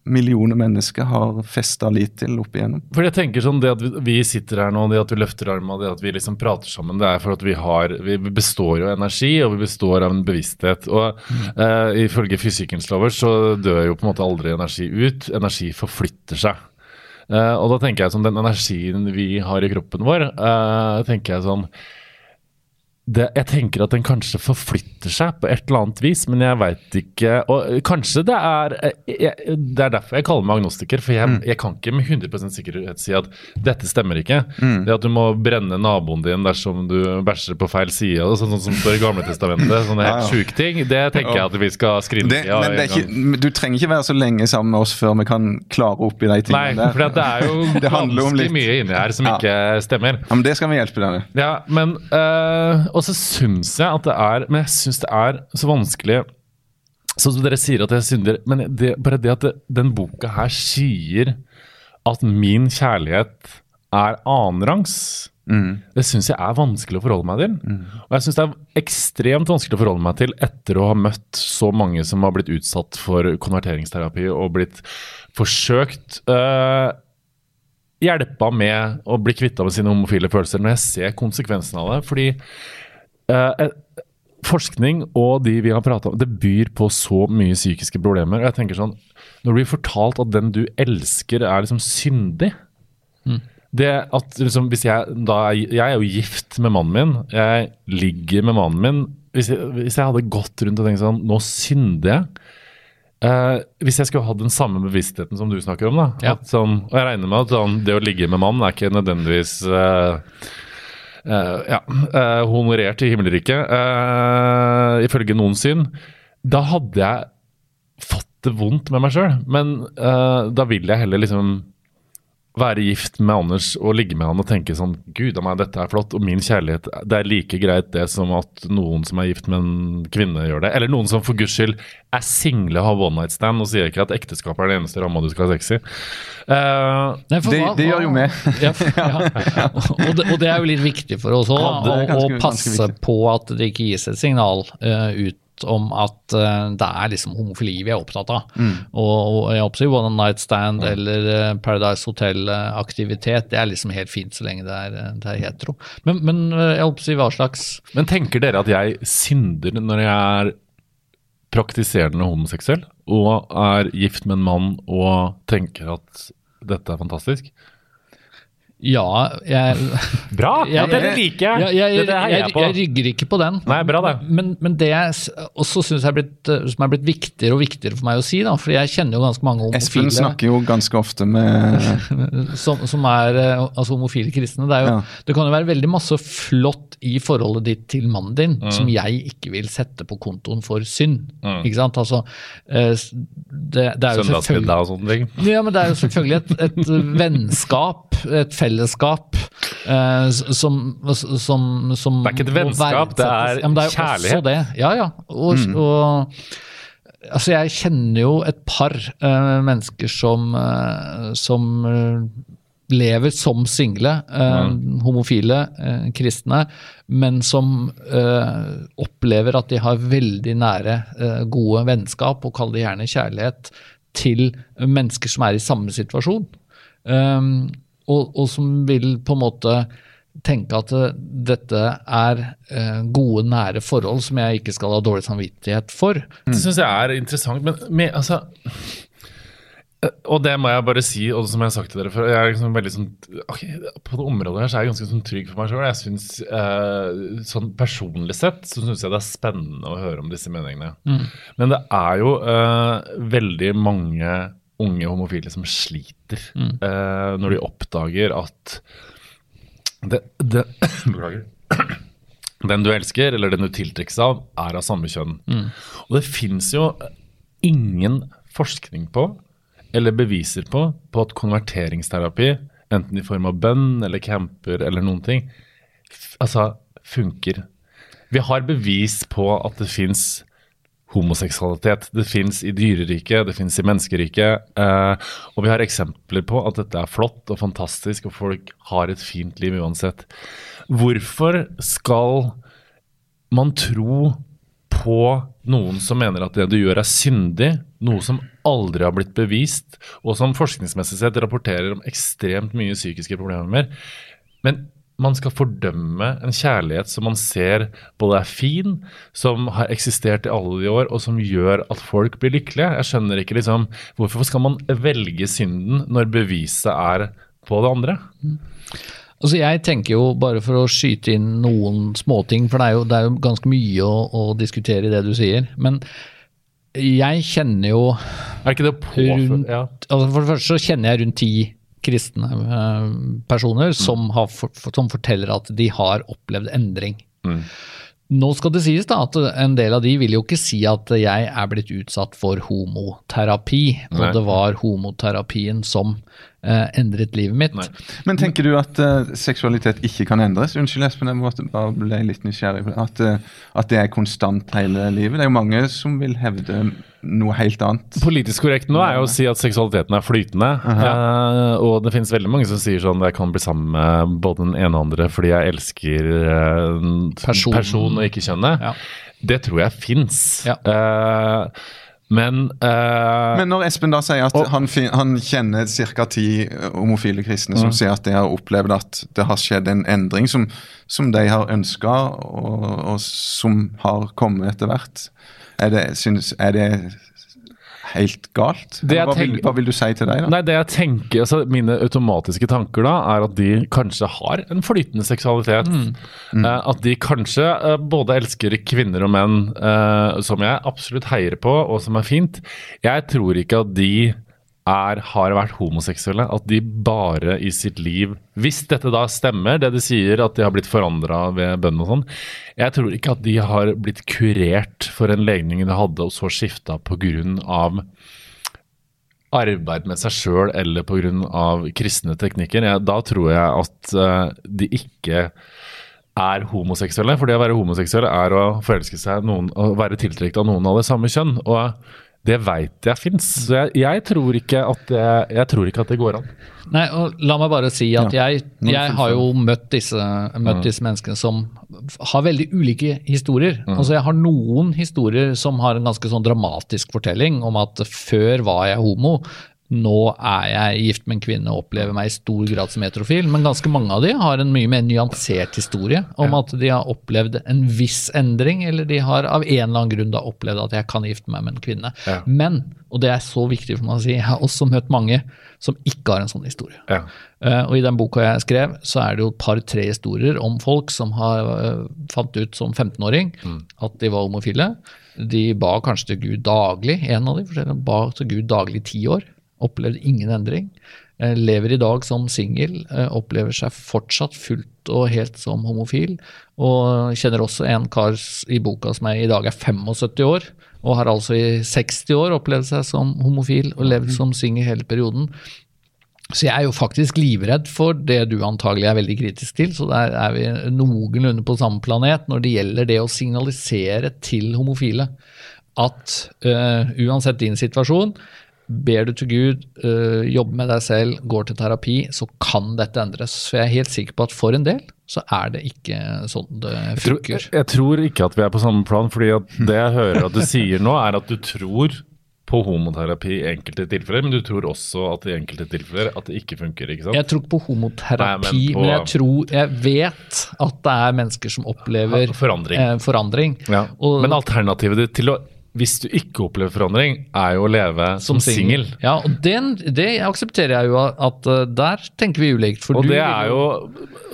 millioner mennesker har festa lit til opp igjennom. For jeg tenker sånn, Det at vi, sitter her nå, det at vi løfter armene, det at vi liksom prater sammen, det er for at vi har Vi består jo av energi, og vi består av en bevissthet. Og eh, ifølge fysikkens lover så dør jo på en måte aldri energi ut. Energi forflytter seg. Eh, og da tenker jeg sånn, den energien vi har i kroppen vår, eh, tenker jeg sånn det, jeg tenker at den kanskje forflytter seg på et eller annet vis, men jeg veit ikke Og kanskje det er jeg, Det er derfor jeg kaller meg agnostiker, for jeg, jeg kan ikke med 100% sikkerhet si at dette stemmer ikke. Det at du må brenne naboen din dersom du bæsjer på feil side, og sånn, sånn som står i Gamle testamentet, sånne helt ja. sjuke ting, det tenker jeg at vi skal skrive Det, ja, men det ikke, du trenger ikke være så lenge sammen med oss før vi kan klare opp i de tingene Nei, for det er jo Det ganske mye inni her som Ja. ikke stemmer. Ja, men Det skal vi hjelpe deg med. Ja, men øh, Og så syns jeg at det er Men jeg syns det er så vanskelig Sånn som dere sier at jeg synder, men det, bare det at det, den boka her sier at min kjærlighet er annenrangs, det syns jeg er vanskelig å forholde meg til. Og jeg syns det er ekstremt vanskelig å forholde meg til etter å ha møtt så mange som har blitt utsatt for konverteringsterapi og blitt forsøkt øh, hjelpa med å bli kvitta med sine homofile følelser når jeg ser konsekvensen av det. Fordi eh, forskning og de vi har prata om, det byr på så mye psykiske problemer. Og jeg tenker sånn, Når du blir fortalt at den du elsker, er liksom syndig det at liksom, hvis jeg, da, jeg er jo gift med mannen min. Jeg ligger med mannen min. Hvis jeg, hvis jeg hadde gått rundt og tenkt sånn Nå synder jeg. Eh, hvis jeg skulle hatt den samme bevisstheten som du snakker om, da. Ja. Sånn, og jeg regner med at sånn, det å ligge med mannen er ikke nødvendigvis eh, ja, eh, honorert i himmelriket, eh, ifølge noen syn. Da hadde jeg fått det vondt med meg sjøl. Men eh, da vil jeg heller liksom være gift med Anders og ligge med han og tenke sånn Gud a meg, dette er flott. Og min kjærlighet Det er like greit det som at noen som er gift med en kvinne, gjør det. Eller noen som for guds skyld er single og har one night stand og sier ikke at ekteskap er det eneste ramma du skal ha sex i. Uh, Nei, for Det, hva- det gjør jo vi. Ja, ja. Og, det, og det er jo litt viktig for oss òg, Ja, å, passe på at det ikke gis et signal uh, ut om at eh, det er liksom homofili vi er opptatt av. Mm. Og, og jeg oppsier One Night Stand eller eh, Paradise Hotel-aktivitet, det er liksom helt fint så lenge det er, eh, det er hetero. Men, men jeg oppsier hva slags men tenker dere at jeg synder når jeg er praktiserende homoseksuell og er gift med en mann og tenker at dette er fantastisk? Ja, jeg Bra! Ja, dere liker jeg! Ja, jeg, jeg, jeg, jeg jeg rygger ikke på den. Nei, bra det. Men, men det jeg også syns er blitt, eh, som er blitt viktigere og viktigere for meg å si, da, for jeg kjenner jo ganske mange Espen snakker jo ganske ofte med som, som er eh, altså homofile kristne. Det, er jo, Ja. det kan jo være veldig masse flott i forholdet ditt til mannen din Mm. som jeg ikke vil sette på kontoen for synd. Ikke sant? Altså, eh, det, det er jo selvfølgelig Søndagsmiddag og sånne ting. ja, men det er jo selvfølgelig et, et vennskap, et fellesskap, eh, som, som, som Det er ikke et vennskap, det er ja, det er kjærlighet. Det. Ja, ja. Og, og Altså, jeg kjenner jo et par eh, mennesker som, eh, som eh, lever som single, eh, homofile, eh, kristne, men som eh, opplever at de har veldig nære, eh, gode vennskap, og kaller det gjerne kjærlighet, til mennesker som er i samme situasjon. Um, og, og som vil på en måte tenke at dette er eh, gode, nære forhold som jeg ikke skal ha dårlig samvittighet for. Det syns jeg er interessant, men med, altså eh, og det må jeg bare si, og som jeg har sagt til dere før, jeg er liksom veldig sånn okay, På det området her så er jeg ganske sånn trygg for meg sjøl. Jeg synes, eh, sånn Personlig sett så syns jeg det er spennende å høre om disse meningene. Men det er jo eh, veldig mange unge homofile som sliter eh, når de oppdager at det, det. Den du elsker, eller den du tiltrekkes av, er av samme kjønn. Og det fins jo ingen forskning på, eller beviser på, på at konverteringsterapi, enten i form av bønn eller camper eller noen ting, altså funker. Vi har bevis på at det fins homoseksualitet. Det fins i dyreriket, det fins i menneskeriket. Eh, og vi har eksempler på at dette er flott og fantastisk, og folk har et fint liv uansett. Hvorfor skal man tro på noen som mener at det du gjør er syndig, noe som aldri har blitt bevist, og som forskningsmessig sett rapporterer om ekstremt mye psykiske problemer. Men man skal fordømme en kjærlighet som man ser både er fin, som har eksistert i alle de år, og som gjør at folk blir lykkelige. Jeg skjønner ikke liksom Hvorfor skal man velge synden når beviset er på det andre? Altså jeg tenker jo, bare for å skyte inn noen småting, for det er jo, det er jo ganske mye å, å diskutere i det du sier, men jeg kjenner jo ikke det på rundt ja. altså For det første så kjenner jeg rundt ti kristne eh, personer som, har, som forteller at de har opplevd endring. Nå skal det sies da at en del av de vil jo ikke si at jeg er blitt utsatt for homoterapi, og Nei. det var homoterapien som eh, endret livet mitt. Nei. Men tenker du at uh, seksualitet ikke kan endres? Unnskyld, Espen, jeg måtte bare ble litt nysgjerrig. At, uh, at det er konstant hele livet? Det er jo mange som vil hevde noe helt annet. Politisk korrekt nå er jo å si at seksualiteten er flytende. eh, og det finnes veldig mange som sier sånn jeg kan bli sammen med både den ene og andre fordi jeg elsker eh, Person. person og ikke kjønnet. Ja. Det tror jeg fins. Ja. men uh, Men når Espen da sier at han, fin- han kjenner ca. ti eh, homofile kristne som sier at de har opplevd at det har skjedd en endring som, som de har ønska, og, og som har kommet etter hvert, er det, synes, er det helt galt? Det jeg hva, vil, hva vil du si til deg, da? Nei, det jeg tenker, altså Mine automatiske tanker da er at de kanskje har en flytende seksualitet. Eh, at de kanskje eh, både elsker kvinner og menn, eh, som jeg absolutt heier på, og som er fint. Jeg tror ikke at de er, har vært homoseksuelle. At de bare i sitt liv Hvis dette da stemmer, det de sier, at de har blitt forandra ved bønn og sånn Jeg tror ikke at de har blitt kurert for en legning de hadde, og så skifta pga arbeid med seg sjøl eller pga. kristne teknikker, jeg, da tror jeg at uh, de ikke er homoseksuelle. For det å være homoseksuell er å forelske seg noen, å være tiltrukket av noen av det samme kjønn. Og det veit jeg fins. Så jeg, jeg, tror ikke at det, jeg tror ikke at det går an. Nei, og La meg bare si at Ja. jeg, jeg har jo møtt disse, møtt disse menneskene som har veldig ulike historier. Altså Jeg har noen historier som har en ganske sånn dramatisk fortelling om at før var jeg homo. Nå er jeg gift med en kvinne og opplever meg i stor grad som heterofil. Men ganske mange av de har en mye mer nyansert historie om at de har opplevd en viss endring, eller de har av en eller annen grunn da opplevd at jeg kan gifte meg med en kvinne. Ja. Men, og det er så viktig for meg å si, jeg har også møtt mange som ikke har en sånn historie. Ja. Uh, og i den boka jeg skrev, så er det jo et par-tre historier om folk som har uh, fant ut som 15-åring at de var homofile. De ba kanskje til Gud daglig, en av de forskjellige, ba til Gud daglig i ti år. Opplevde ingen endring. Eh, lever i dag som singel, eh, opplever seg fortsatt fullt og helt som homofil. Og kjenner også en kar i boka som er, i dag er 75 år, og har altså i 60 år opplevd seg som homofil og levd som singel hele perioden. Så jeg er jo faktisk livredd for det du antagelig er veldig kritisk til, så der er vi noenlunde på samme planet når det gjelder det å signalisere til homofile at uh, uansett din situasjon, ber du til Gud, eh, jobber med deg selv, går til terapi, så kan dette endres. Så jeg er helt sikker på at for en del så er det ikke sånn det Jeg tror, jeg tror ikke at vi er på samme plan, fordi at det jeg hører at du sier nå, er at du tror på homoterapi i enkelte tilfeller, men du tror også at i enkelte tilfeller at det ikke funker, ikke sant? Jeg tror ikke på homoterapi, Nei, men på- men jeg tror Jeg vet at det er mennesker som opplever Forandring. eh, forandring. Ja. Og- Men alternativet ditt til å hvis du ikke opplever forandring, er jo å leve som singel. Ja, og den, det aksepterer jeg jo at uh, der tenker vi ulikt. For Og det er jo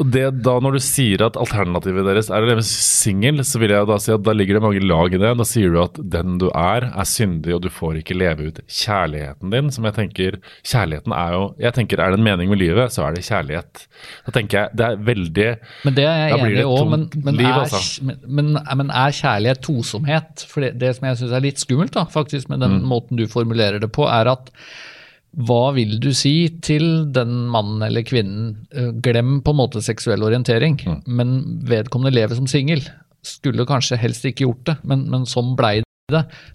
det, Da når du sier at alternativet deres er å leve singel, så vil jeg da si at da ligger det mange lag i det. Da sier du at den du er, er syndig, og du får ikke leve ut kjærligheten din. Som jeg tenker Kjærligheten er jo Jeg tenker er det en mening med livet, så er det kjærlighet. Da tenker jeg det er veldig Men det er jeg enig i òg, men, men, altså. men, men, men er kjærlighet tosomhet? For det, det som jeg syns er litt skummelt, da, faktisk, med den Mm. måten du formulerer det på, er at hva vil du si til den mannen eller kvinnen? eh, Glem på en måte seksuell orientering, Mm. men vedkommende lever som singel. Skulle kanskje helst ikke gjort det, men, men sånn blei det.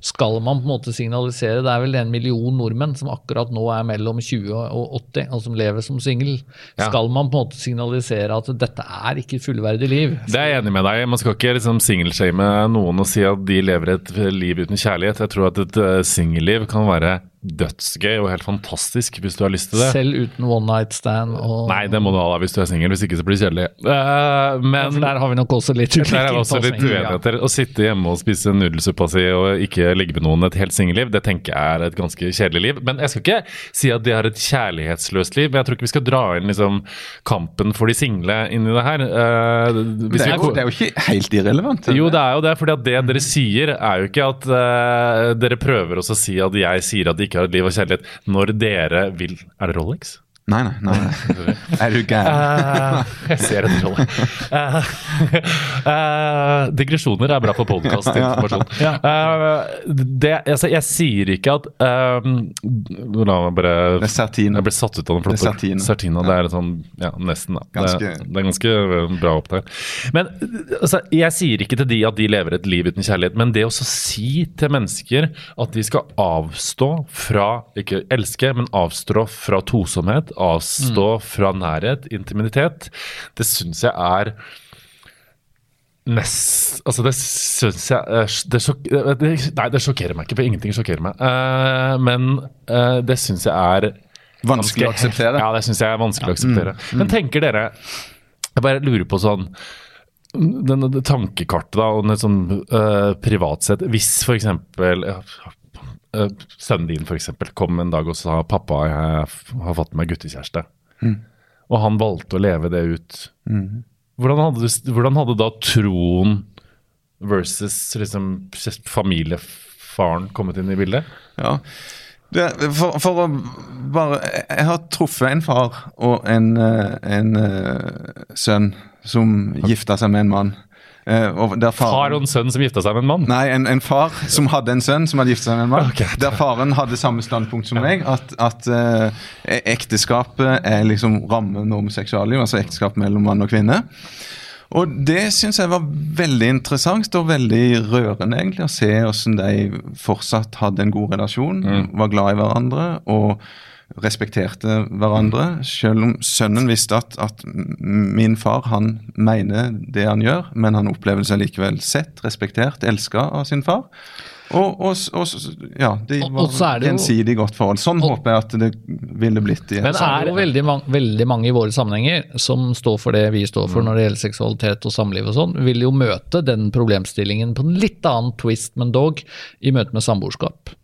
Skal man på en måte signalisere Det er vel en million nordmenn som akkurat nå er mellom 20 og 80, og som lever som singel. Ja. Skal man på en måte signalisere at dette er ikke fullverdig liv? Det er jeg enig med deg. Man skal ikke liksom singelshame noen og si at de lever et liv uten kjærlighet. Jeg tror at et uh, singelliv kan være dødsgøy og helt fantastisk hvis du har lyst til det. Selv uten one night stand og Nei, det må du ha da hvis du er singel, hvis ikke så blir det kjedelig. Uh, men der har vi nok også litt er det uenigheter. Å sitte hjemme og spise nudelsuppa si og ikke ligge med noen et helt singelliv, det tenker jeg er et ganske kjedelig liv. Men jeg skal ikke si at de har et kjærlighetsløst liv. men Jeg tror ikke vi skal dra inn liksom kampen for de single inn i det her. Uh, hvis Det er, vi- jo, det er jo ikke helt irrelevant. jo, det er jo det. fordi at det dere sier, er jo ikke at uh, dere prøver også å si at jeg sier at de ikke har et liv av kjærlighet, når dere vil Er det Rolex? Nei, nei. nei, nei. Er du gæren? Uh, jeg ser etter Rolex. Uh, uh, digresjoner er bra for podkastinformasjon. Ja. altså, jeg sier ikke at eh, La meg bare Det er Sertine. Jeg ble satt ut av den flotte Sertine. Sertina. Det er sånn, ja, nesten, da. Ganske- Det, det er ganske bra opptak. Men altså, jeg sier ikke til de at de lever et liv uten kjærlighet, men det å si til mennesker at de skal avstå fra Ikke elske, men avstå fra tosomhet, avstå fra nærhet, intimitet, det syns jeg er Nest, altså det syns jeg eh, det sjok, det, Nei, det sjokkerer meg ikke, for ingenting sjokkerer meg. Uh, men uh, det syns jeg er Vanskelig å akseptere. Ja, det syns jeg er vanskelig å akseptere. Men tenker dere Jeg bare lurer på sånn denne tankekartet da, og et sånn uh, privat sett Hvis f.eks. Uh, sønnen din eksempel, kom en dag og sa 'pappa, jeg har fått meg guttekjæreste', og han valgte å leve det ut, hvordan, hadde du, hvordan hadde da troen versus liksom, familiefaren kommet inn i bildet? Ja. Det, for, for å bare Jeg har truffet en far og en, eh, en eh, sønn som gifta seg med en mann. Eh, der Far faren, og en sønn som gifta seg med en mann? Nei, en, en far som hadde en sønn som hadde gifta seg med en mann. Okay. Der faren hadde samme standpunkt som meg, at, at uh, ekteskapet er liksom rammen om seksualliv, altså ekteskap mellom mann og kvinne. Og det syns jeg var veldig interessant og veldig rørende, egentlig, å se hvordan de fortsatt hadde en god relasjon, var glad i hverandre og respekterte hverandre. Selv om sønnen visste at, at min far han mener det han gjør, men han opplever seg likevel sett, respektert, elska av sin far. Og, og, og ja, de var og det jo- gjensidig godt forhold. Sånn håper jeg at det ville blitt i Men det er det veldig, man, veldig mange i våre sammenhenger som står for det vi står for når det gjelder seksualitet og samliv og sånn, vil jo møte den problemstillingen på en litt annen twist, men dog, i møte med samboerskap.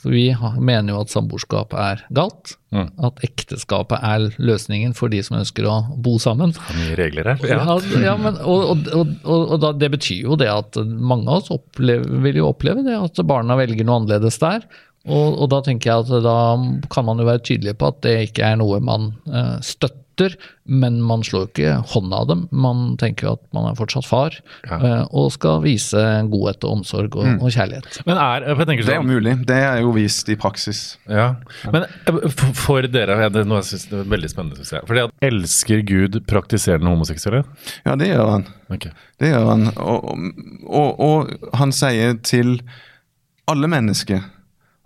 For vi mener jo at samboerskap er galt. At ekteskapet er løsningen for de som ønsker å bo sammen. Mye regler her. Ja, ja men, og, og, og, og, og da, det betyr jo det at mange av oss opplever, vil jo oppleve det at barna velger noe annerledes der. Og, og da tenker jeg at da kan man jo være tydelig på at det ikke er noe man eh, støtter, men man slår ikke hånda av dem. Man tenker jo at man er fortsatt far, Ja. eh, og skal vise godhet og omsorg og, og kjærlighet. Men er, tenker Det er sånn, mulig. Det er jo vist i praksis. Ja, men eh, for, dere, ja, det er noe jeg synes det er veldig spennende, synes jeg. Fordi at elsker Gud praktiserende homoseksuelle? Ja, det gjør han. Okay. Det gjør han. Og, og, og han sier til alle mennesker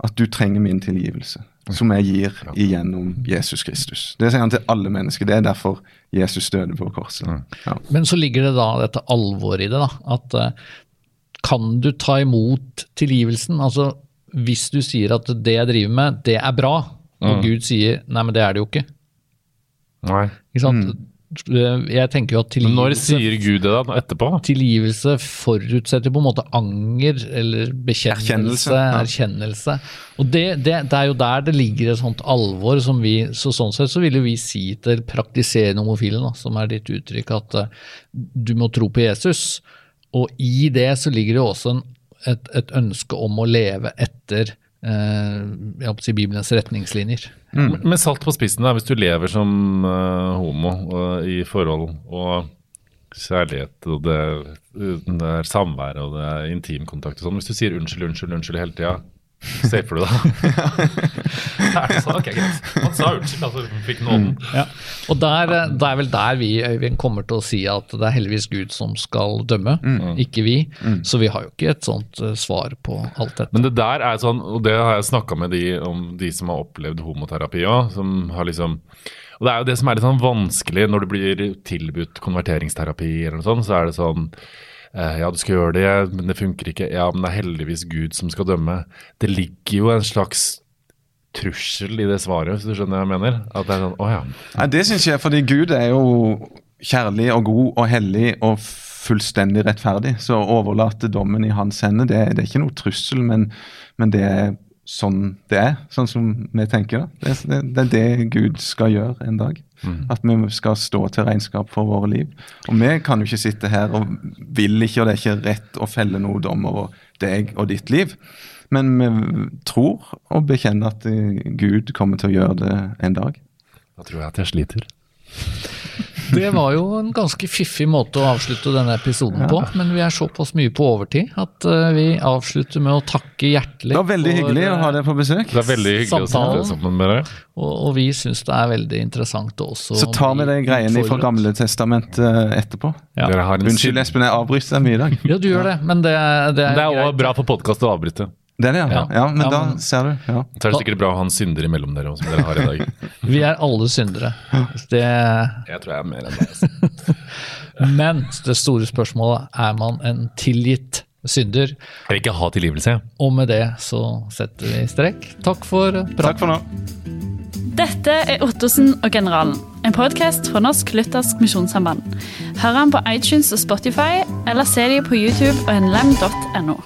at du trenger min tilgivelse, som jeg gir igjennom Jesus Kristus. Det sier han til alle mennesker. Det er derfor Jesus døde på korset. Ja. Men så ligger det da dette alvoret i det, da. At uh, kan du ta imot tilgivelsen? Altså hvis du sier at det jeg driver med, det er bra, og Mm. Gud sier nei, men det er det jo ikke. Nei. ikke sant? Jeg tenker jo at Men når tilgivelse sier Gud det da? Etterpå? Tilgivelse forutsetter på en måte anger eller bekjennelse, Erkjennelse, ja. erkjennelse. Og det, det, det er jo der det ligger et sånt alvor som vi så Sånn sett så vil jo vi si til praktiserende homofile, da, som er ditt uttrykk, at uh, du må tro på Jesus. Og i det så ligger det jo også en, et, et ønske om å leve etter uh, si Bibelens retningslinjer. Med salt på spissen, da, hvis du lever som uh, homo uh, i forhold og kjærlighet og det, det er samvær og det er intimkontakt og sånn. Hvis du sier unnskyld, unnskyld, unnskyld hele tida, safer du da? er det sånn? Ok, greit. Han sa unnskyld, altså fikk nåden. Ja. Og der, eh, det er vel der vi Øyvind, kommer til å si at det er heldigvis Gud som skal dømme, ikke vi. Så vi har jo ikke et sånt eh, svar på alt dette. Men det der er sånn, og det har jeg snakka med de om de som har opplevd homoterapi òg, som har liksom Og det er jo det som er litt sånn vanskelig når du blir tilbudt konverteringsterapi eller noe sånt, så er det sånn ja, du skal gjøre det, men det funker ikke. Ja, men det er heldigvis Gud som skal dømme. Det ligger jo en slags trussel i det svaret, hvis du skjønner hva jeg mener? At det er sånn, å ja. Nei, det syns jeg, fordi Gud er jo kjærlig og god og hellig og fullstendig rettferdig. Så å overlate dommen i hans hender, det, det er ikke noe trussel, men, men det er sånn det er. Sånn som vi tenker. Det, det, det er det Gud skal gjøre en dag. At vi skal stå til regnskap for våre liv. Og vi kan jo ikke sitte her og vil ikke, og det er ikke rett å felle noe dom over deg og ditt liv. Men vi tror og bekjenner at eh, Gud kommer til å gjøre det en dag. Da tror jeg at jeg sliter. Det var jo en ganske fiffig måte å avslutte denne episoden på, men vi er såpass mye på overtid at eh, vi avslutter med å takke hjertelig. Det var veldig for, hyggelig å ha eh, deg på besøk. Det er veldig hyggelig å Samtalen. sitte sammen med deg. Og, og vi syns det er veldig interessant også Så tar vi de greiene fra. Gamle Testament etterpå. Ja. Dere har en Unnskyld, Espen, jeg avbryter deg mye i dag. Ja, du gjør det, men det, det er, Det er greit. òg bra for podkast å avbryte. Det er det, ja. Ja. ja men Ja, da men- ser du. Ja. Så er det sikkert bra å ha en synder imellom dere som dere har i dag. Vi er alle syndere. Det, Jeg tror jeg er mer enn deg. Altså. men det store spørsmålet er man en tilgitt synder. Jeg vil ikke ha tilgivelse. Og med det så setter vi strek. Takk for praten. Takk for nå. Dette er Ottosen og generalen, en podkast fra Norsk Luthersk Misjonssamband. Hør den på iTunes og Spotify, eller se dem på YouTube og nlem.no.